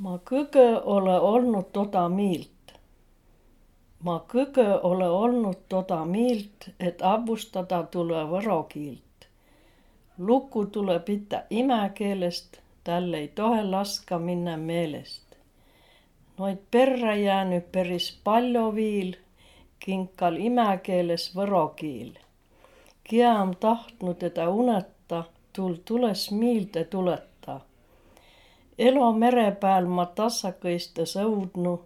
Ma kõgõ olõ olnuq toda miilt. Ma kõgõ olõ olnuq toda miilt, et avvustadaq tulõ võro kiilt. Luku tulõ pitäq imäkeelest, täl ei toheq laskaq minnäq meelest. Noid perrä jäänüq peris pall'o viil, kinkal imäkeeles võro kiil. Kiä om tahtnuq tedä unõtaq, tuul tulõs miilde tulõtaq. Elo mere pääl ma tassakõistõ sõudnuq,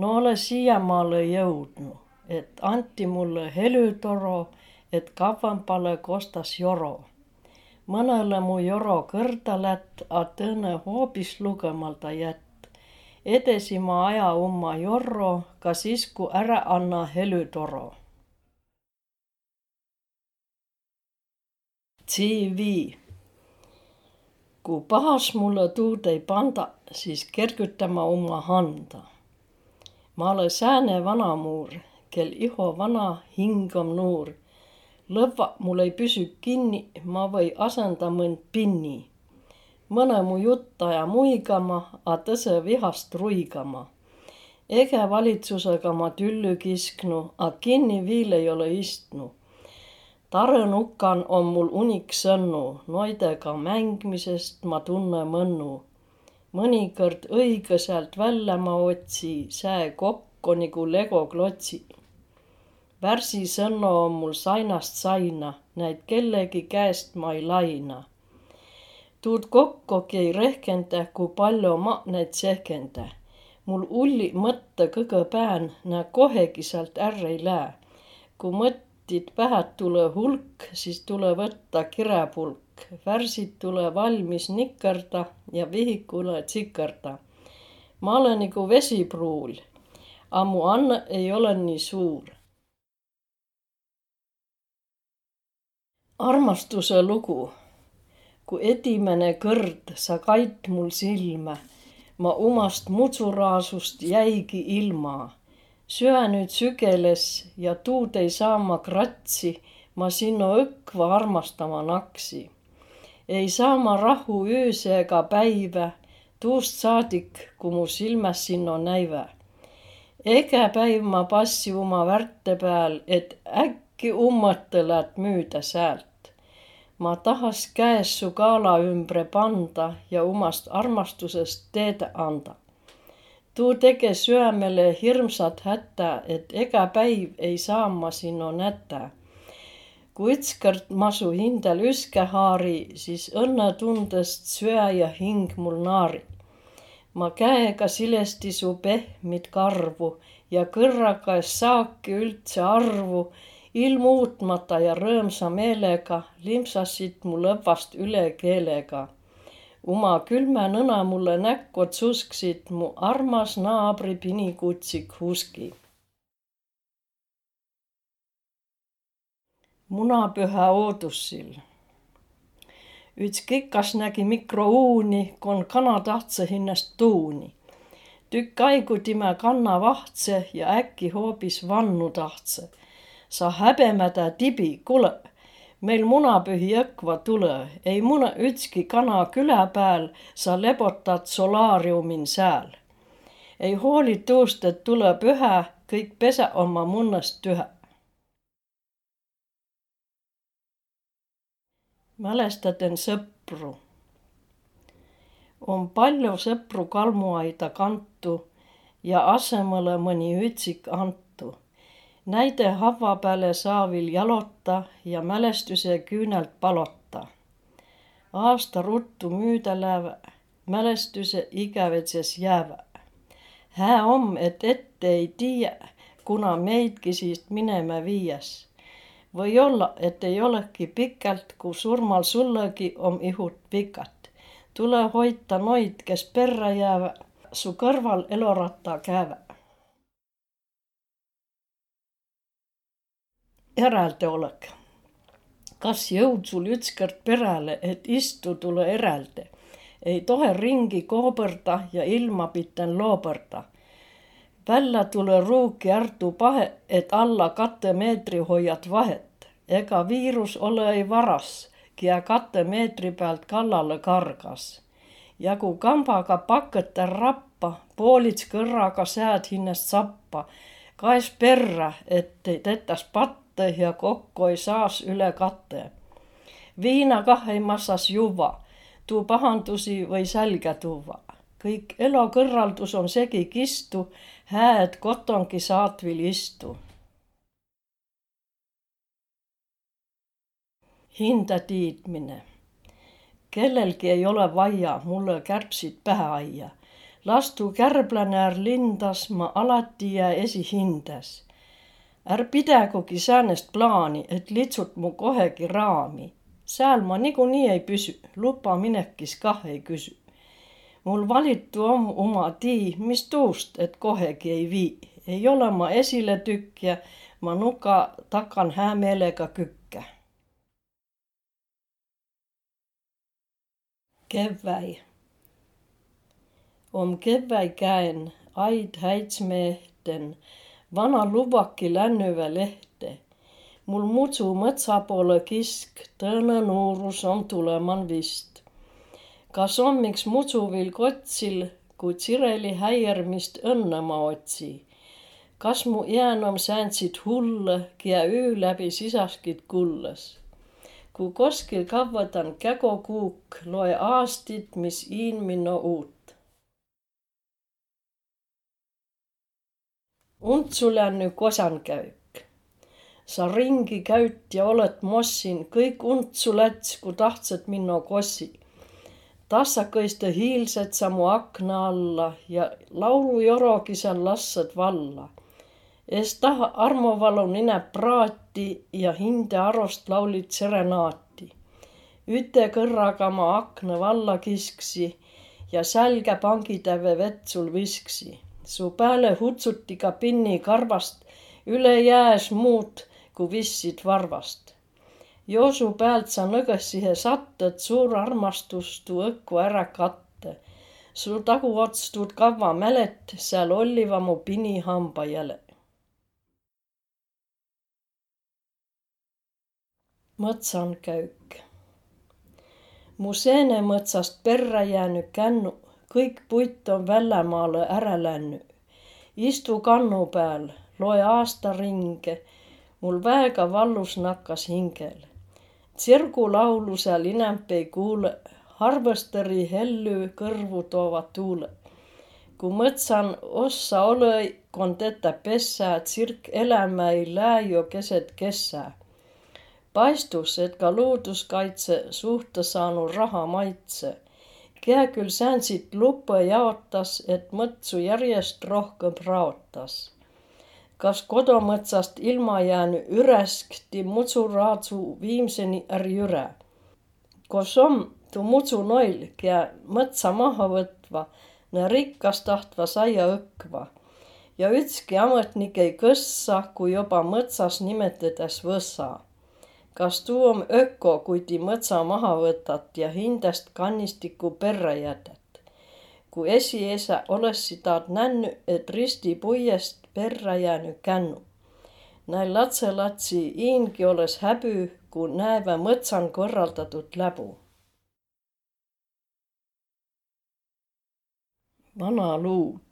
no olõ siiämaalõ jõudnuq, et anti mullõ helütoro, et kavvambalõ kostas joro. Mõnõlõ mu joro kõrda lätt, a tõõnõ hoobis lugõmalda jätt. Edesi ma aja umma jorro ka sis, ku ärq anna helütoro. CV Ku pahas mullõ tuud ei pandaq, sis kergütä ma umma handa. Ma olõ sääne vanamuur, kel iho vana, hing om nuur. Lõvvaq mul ei püsüq kinniq, ma või asõndaq mõnd pinni. Mõnõ mu jutt aja muigama, a tõsõ vihast ruigama. Ege valitsusõga ma tüllü kisknuq, a kinniq viil ei olõq istnuq. Tarõnukan om mul unik sõnnu, noidõga mängmisest ma tunnõ mõnnu. Mõnikõrd õigõsalt vällä ma otsi, sää kokko nigu legoklotsiq. Värsisõnno om mul sainast saina, näid kellegi käest ma ei laina. Tuud kokkogi ei rehkendäq, ku pall'o maq näid tsehkendä. Mul ulliq mõttõq kõgõ pään, nä kohegi säält ärq ei lää. Ku mõttit pähe tulõ hulk, sis tulõ võttaq kiräpulk. Värsit tulõ valmis nikõrdaq ja vihikuhe tsikõrdaq. Ma olõ nigu vesipruul, a mu annõq ei olõq nii suur. Armastusõ lugu Ku edimäne kõrd sa kait mul silmä, ma umast mudsuraasust jäigi ilma Süä nüüd sügeles ja tuud ei saa ma kratsi, ma sinno õkva armastama naksi. Ei saa ma rahhu ööse ega päivä, tuust saadik, ku mu silmäs sinno näivä. Ege päiv ma passi uma värte pääl, et äkki ummõtõ läät müüdä säält. Ma tahas käes su kaala ümbre panda ja umast armastusõst teedäq andaq. Tuu tege süämele hirmsat hätä, et egä päiv ei saa ma sinno nätä. Ku ütskõrd ma su hindäl üske haari, sis õnnõtundõst süä ja hing mul naari. Ma käega silesti su pehmit karvu ja kõrraga es saaki üldse arvu, ilm uutmata ja rõõmsa meelega limpsassit mu lõvvast üle keelega Uma külmä nõna mullõ näkko tsusksit mu armas naabri pinikutsik Huski. Munapühä oodussil. Üts kikas nägi mikrouuni, kon kana tahtsõ hinnäst tuuni. Tükk aigu timä kanna vahtsõ ja äkki hoobis vannu tahtsõ. Sa häbemädä tibi, kuulõq, Meil munapühi õkva tulõ, ei muna ütski kana külä pääl, sa lebotad solaariumin sääl. Ei hooli tuust, et tulõ pühä, kõik pesäq ommaq munnõst tühäq. Mälestäten sõpru. Om pall'o sõpru kalmuaida kantu ja asõmalõ mõni ütsik antu Näide havva pääle saa viil jalota ja mälestüse küünelt palota. Aasta ruttu müüdä läävä, mälestüse igävedses jäävä. Hää om, et ette ei tiiä, kuna meidki siist minemä viiäs. Või olla, et ei olõki pikält, ku surmal sullõgi om ihut pikat. Tulõ hoita noid, kes perrä jäävä, su kõrval eloratta käävä. Järäldeolõk. Kas jõud sul ütskõrd peräle, et istu tulõ erälde? Ei tohe ringi koobõrda ja ilma piten loobõrda. Vällä tulõ ruuki ärtu pahe, et alla katte meetri hoiad vahet. Ega viirus olõ ei varas, kiä katte meetri pealt kallale kargas. ja kui kambaga pakõta rappa, poolits kõrraga sääd hinnast sappa, kaes perra, et tetas patte ja kokku ei saas üle katte. viina kah ei massas juua, tuu pahandusi või sälga tuua. kõik elokõrraldus on segi kistu, hääd kotongi saatvil istu hinda tiidmine. kellelgi ei ole vaia mulle kärbsid pähe aia. lastu kärblanäär lindas, ma alati jää esihindas. Är pidägugi säänest plaani, et litsut mu kohegi raami. sääl ma niikuinii ei püsü, luba minekis kah ei küsü. mul valitu on oma tii, mis tuust, et kohegi ei vii. ei ole ma esiletükkija, ma nuka takan hää meelega kükke Kevväi. Om kevväi käen aid häitsmehten, vana luvaki lännyvä lehte. Mul mutsu mõtsa poole kisk, tõõnõ nuurus on tuleman vist. Kas on miks mutsuvil kotsil, kui tsireli häiermist õnne ma otsi? Kas mu jään om säänsid hulle, kiä üü läbi sisaskid kulles? Ku koskil kavvadan kägokuuk, loe aastit, mis iin minno uut. Untsu länny kosankäük. Sa ringi käyt ja oled mossin, kõik untsu läts, ku tahtsad minno kossi. Tassakõiste hiilsed sa mu akna alla ja laulujorogi sa lassad valla es taha armuvalu ninäp praati ja hinde arost laulit serenaati. Üte kõrraga ma akna valla kisksi ja sälge pangitäve vett sul visksi. Su pääle hutsuti ka pinni karvast, üle jääs muud, kui vissid varvast. Joosu pealt sa nõgessihe sattad, suur armastus tuu õkku ära katte. su taguots tuud kavva mälet, seal olliva mu pini hamba jäle mõtsankäük. mu seenemõtsast perre jäänud kännu, kõik puit on väljamaale ära lännü. istu kannu peal, loe aastaringe, mul väega vallus nakkas hingel. tsirgulaulu seal inemp ei kuule, harvesteri hellü kõrvu toovad tuule. kui mõtsan ossa ole, kon tetä pessää, tsirk elämä ei lää jo keset kessää paistus, et ka looduskaitse suhte saanud raha maitse. Kää küll säänsit luppe jaotas, et mõtsu järjest rohkem raotas. kas kodomõtsast ilma jäänud üreskti mutsuraadsu viimseni är jüre? Kos om tuu mutsu noil, kää mõtsa maha võtva, ne rikkas tahtva saia õkva ja ütski ametnik ei kõssa, kui juba mõtsas nimetades võssa kas tuu om öko, kui ti mõtsa maha võtat ja hindäst kannistiku perre jätät? Ku esiesä olessi taad nänny, et risti puiest perre jääny kännu. Näil latselatsi iingi oles häbü, ku näevä mõtsan korraldatud läbu. vana luud.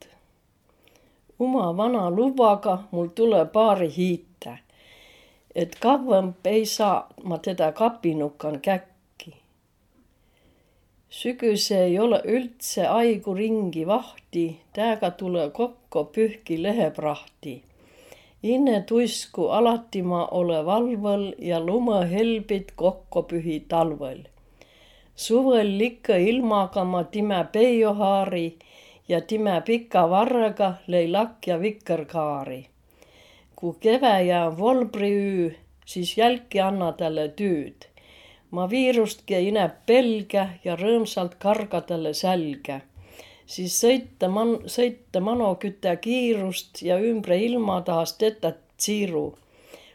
uma vana lubaga mul tule paari hiita et kavvamp ei saa ma teda kapinukan käkki. sügise ei ole üldse aigu ringi vahti, tääga tule kokko pühki leheprahti. inne tuisku alati ma ole valvel ja lumehelbid kokko pühi talvel. suvel likka ilmaga ma time peiohaari ja time pika varrega lõi lakk ja vikerkaari kui keväjä on volbriüü, siis jälki anna talle tüüd. ma viirustki ei näe pelge ja rõõmsalt karga talle sälge. siis sõita man-, sõita manoküte kiirust ja ümbre ilma tahas teda tsiiru.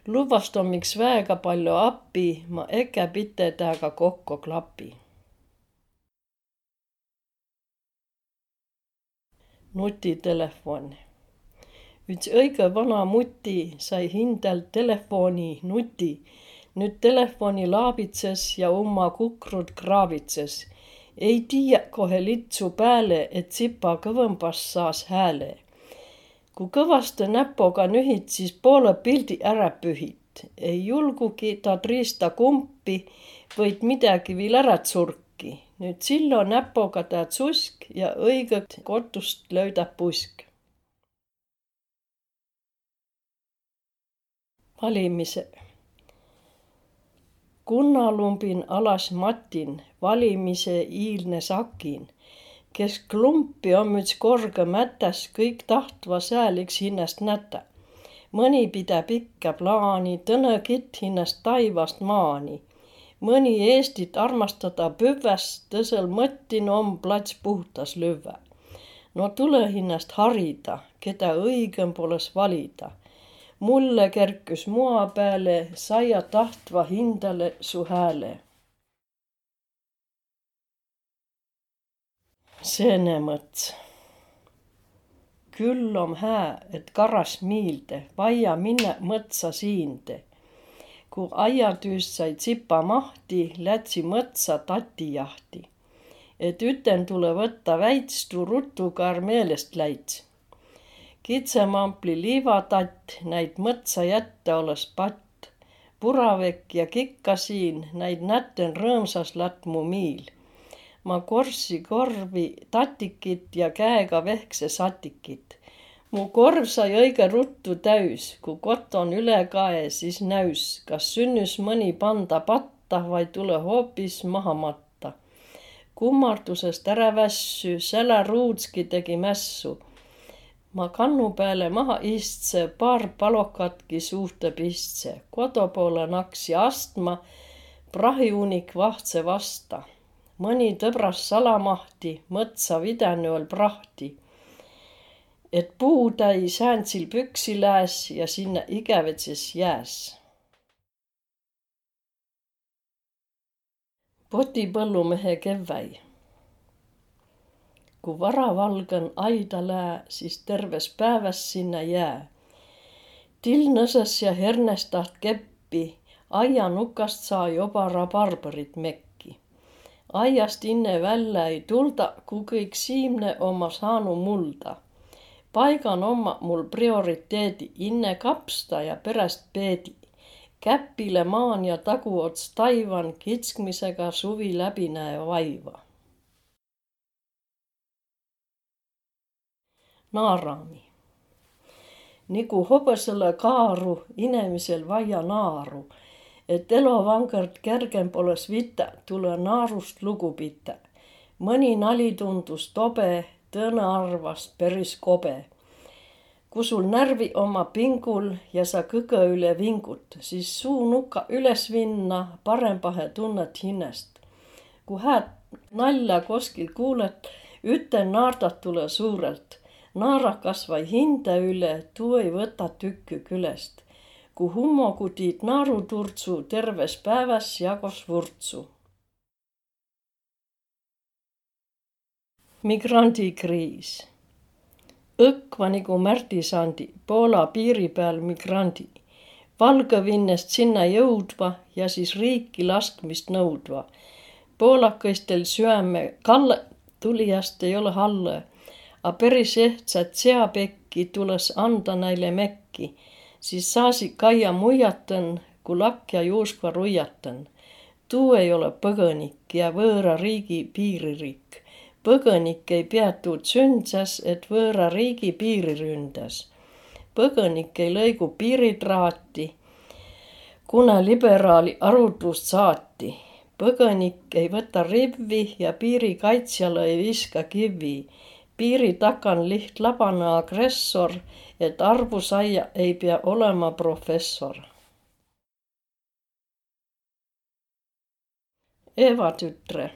luvast on miks väega palju appi, ma äkki pite temaga kokku klapi. nutitelefon üks õige vana muti sai hindel telefoni nuti. nüüd telefoni laabitses ja oma kukrud kraavitses. ei tiia kohe litsu pääle, et sipa kõvõmbas saas hääle. kui kõvasti näpuga nühid, siis poole pildi ära pühid. ei julgugi ta triista kumpi, võid midagi veel ära tsurki. nüüd sillo näpuga tead susk ja õiget kotust löödab pusk. Valimise kunnalumbin alas matin, valimise iilne sakin, kes klumpi on müts korga mätäs, kõik tahtva sääliks hinnast nätä. mõni pidab ikka plaani, tõne kitt hinnast taivast maani. mõni Eestit armastada püvväs, tõsel mõttin om plats puhtas lüvvä. no tule hinnast harida, keda õigem poles valida mulle kerkis maa peale, saia tahtva hindale su hääle. seenemõts. küll om hää, et karas miilde, vaia minne mõtsa siinde. kui aiatüüst sai tsipa mahti, lätsi mõtsa tatijahti. et üten tule võtta väits, tuu rutukaar meelest läits kitsemampli liivatatt, näid mõtsa jätta olles patt. puravekk ja kikkasiin, näid näten rõõmsas latmu miil. ma korssi korvi tatikit ja käega vehkse satikit. mu korv sai õige ruttu täis, kui koton üle kae, siis näüs, kas sünnüs mõni panda patta vai tule hoopis maha matta. kummardusest ära vässü, säla ruudski tegi mässu ma kannu peale maha istse, paar palokatki suhte pistse, kodu poole naksi astma, prahiuunik vahtse vasta. mõni tõbras salamahti, mõtsa vidänu all prahti. et puutäi sääntsil püksi lääs ja sinna igavitses jääs. potipõllumehe kevväi kui varavalgõn aida lää, siis terves päeväs sinna jää. till nõsõs ja hernes taht keppi, aianukast saa joba rabarberit mekki. aiast inne välja ei tulda, kui kõik siimne oma saanu mulda. paigan oma mul prioriteedi inne kapsta ja perest peedi. käpile maan ja taguots taivan kitskmisega suvi läbi näe vaiva naarami. Nigu hobõsõlõ kaaru inemisel vaia naaru, et elovangõrd kergem polõs vita, tulõ naarust lugu pitä. mõni nali tundus tobe, tõõnõ arvas peris kobe. kui sul närvi oma pingul ja sa kõgõ üle vingut, siis suu nuka üles vinna, parempahe tunnet hinnest. kui hääd nalja koskil kuulet, üten naardat tule suurelt naarakas vai hinde üle, tuu ei võta tükki külest. kui hummogu tiid naaruturtsu, terves päevas jagos vurtsu. migrandikriis. õkva nagu Märdi Sandi, Poola piiri peal migrandi. Valgevinnest sinna jõudva ja siis riiki laskmist nõudva. poolakõistel süäme kalle tulijast ei ole halle a peris ehtsät seapekki tulõs anda näile mekki, siis saasi kaia muiatõn, ku lakja juuskva ruiatõn. tuu ei ole põgõnik ja võõra riigi piiririik. põgõnik ei pea tuud sündsäs, et võõra riigi piiri ründas. põgõnik ei lõigu piiritraati, kuna liberaali arutlust saati. põgõnik ei võta rivvi ja piirikaitsjale ei viska kivi piiri takan liht labane agressor, et arvusaia ei pea olema professor. Eeva tütre.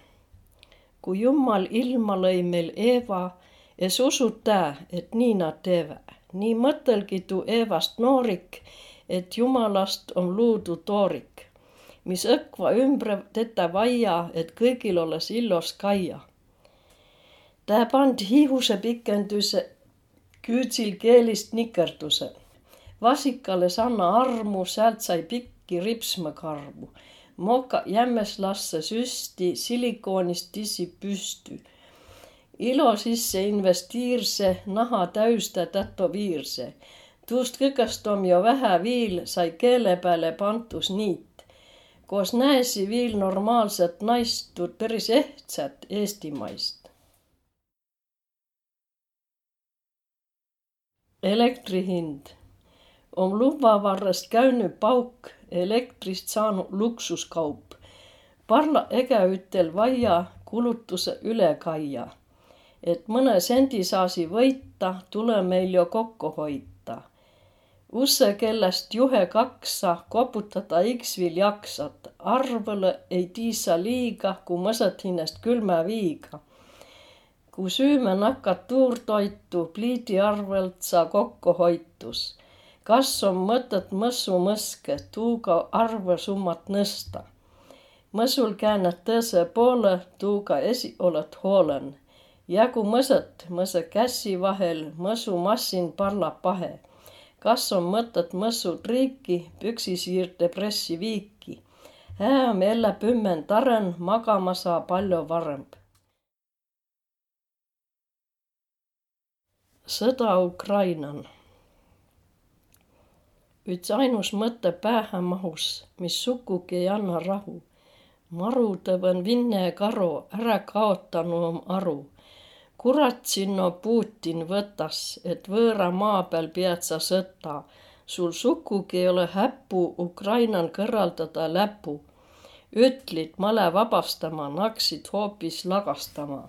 kui Jumal ilma lõi meil Eeva, es usu tä, et nii nad teevad. nii mõtelgi tuu Eevast noorik, et Jumalast on luudu toorik, mis õkva ümbre teda vaia, et kõigil olles illos kaia Tää pand hiivuse pikenduse küütsil keelist nikerduse. vasikale sanna armu, sealt sai pikki ripsma karvu. moka jämmes lassa süsti silikoonist tissi püstü. ilo sisse investiirse, naha täüstä tätoviirse. tuust kõigest om jo vähe viil, sai keele peale pantus niit. koos näesi viil normaalset naist, päris ehtsät eestimaist. Elektri hind om lubavarrest käinud pauk, elektrist saanud luksuskaup. parla egeütel vaia kulutuse üle kaia. et mõne sendi saasi võita, tule meil ju kokku hoida. usse kellest juhe kaksa koputada iks viil jaksad, arvele ei tiisa liiga, kui mõsad hinnast külma viiga kui süüme nakkat tuurtoitu, pliidi arvelt sa kokku hoitus kas on mõtet mõssu mõske tuuga arvesummat nõsta. mõsul käännad tõse poole, tuuga esi oled hoolen. jagu mõset mõse käsi vahel, mõsumassin parla pahe. kas on mõtet mõssu triiki, püksisiirde pressi viiki. hää on jälle pümmen taren, magama saa palju varem. Sõda Ukrainan üks ainus mõte pähe mahus, mis sugugi ei anna rahu. marutav on Vinne karu, ära kaotanu om aru. kurat sinna Putin võtas, et võõra maa peal pead sa sõtta. sul sugugi ei ole häpu Ukrainal kõrvaldada läpu. ütlid male vabastama, naksid hoopis lagastama.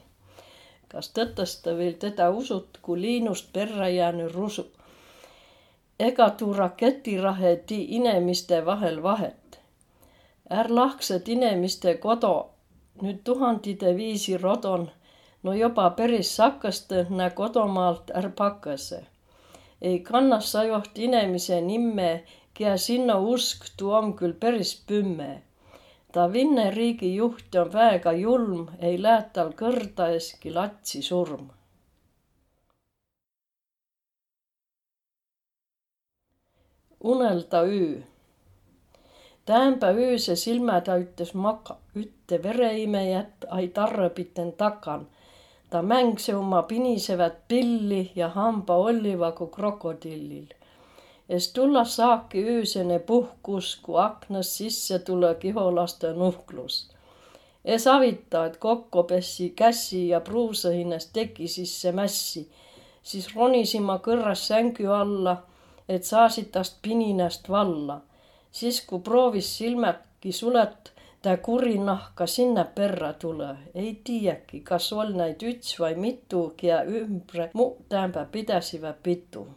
Kas tõtõsta veel teda usut, kui liinust perre jäänud rusub? ega tuu raketirahe tii inemiste vahel vahet. är lahksed inemiste kodo, nüüd tuhandide viisi rodon, no joba päris sakkaste nä kodomaalt är pakase. ei kannas sa joht inemise nimme, kia sinna usk, tuu om küll päris pümme. Ta Vinne riigi juht on väega julm, ei lähe tal kõrda eski latsi surm unelda öö. Täämpä ööse silmä täyttäs maka, ütte vereimejät ai tarrapiten takan. Ta mängse oma pinisevät pilli ja hamba olliva kui krokodillil. Es tulla saaki öösene puhkus, kui aknast sisse tule kiholaste nuhklus. Es avita, et kokku pessi käsi ja pruusa hinnast teki sisse mässi, siis ronisima kõrras sängy alla et saasid tast pininast valla. siis, kui proovis silmadki sulet, ta kurinahka sinna perra tule. ei tiiäki, kas ol näid üts vai mitu, kia ümbre mu täämbä pidäsivä pitu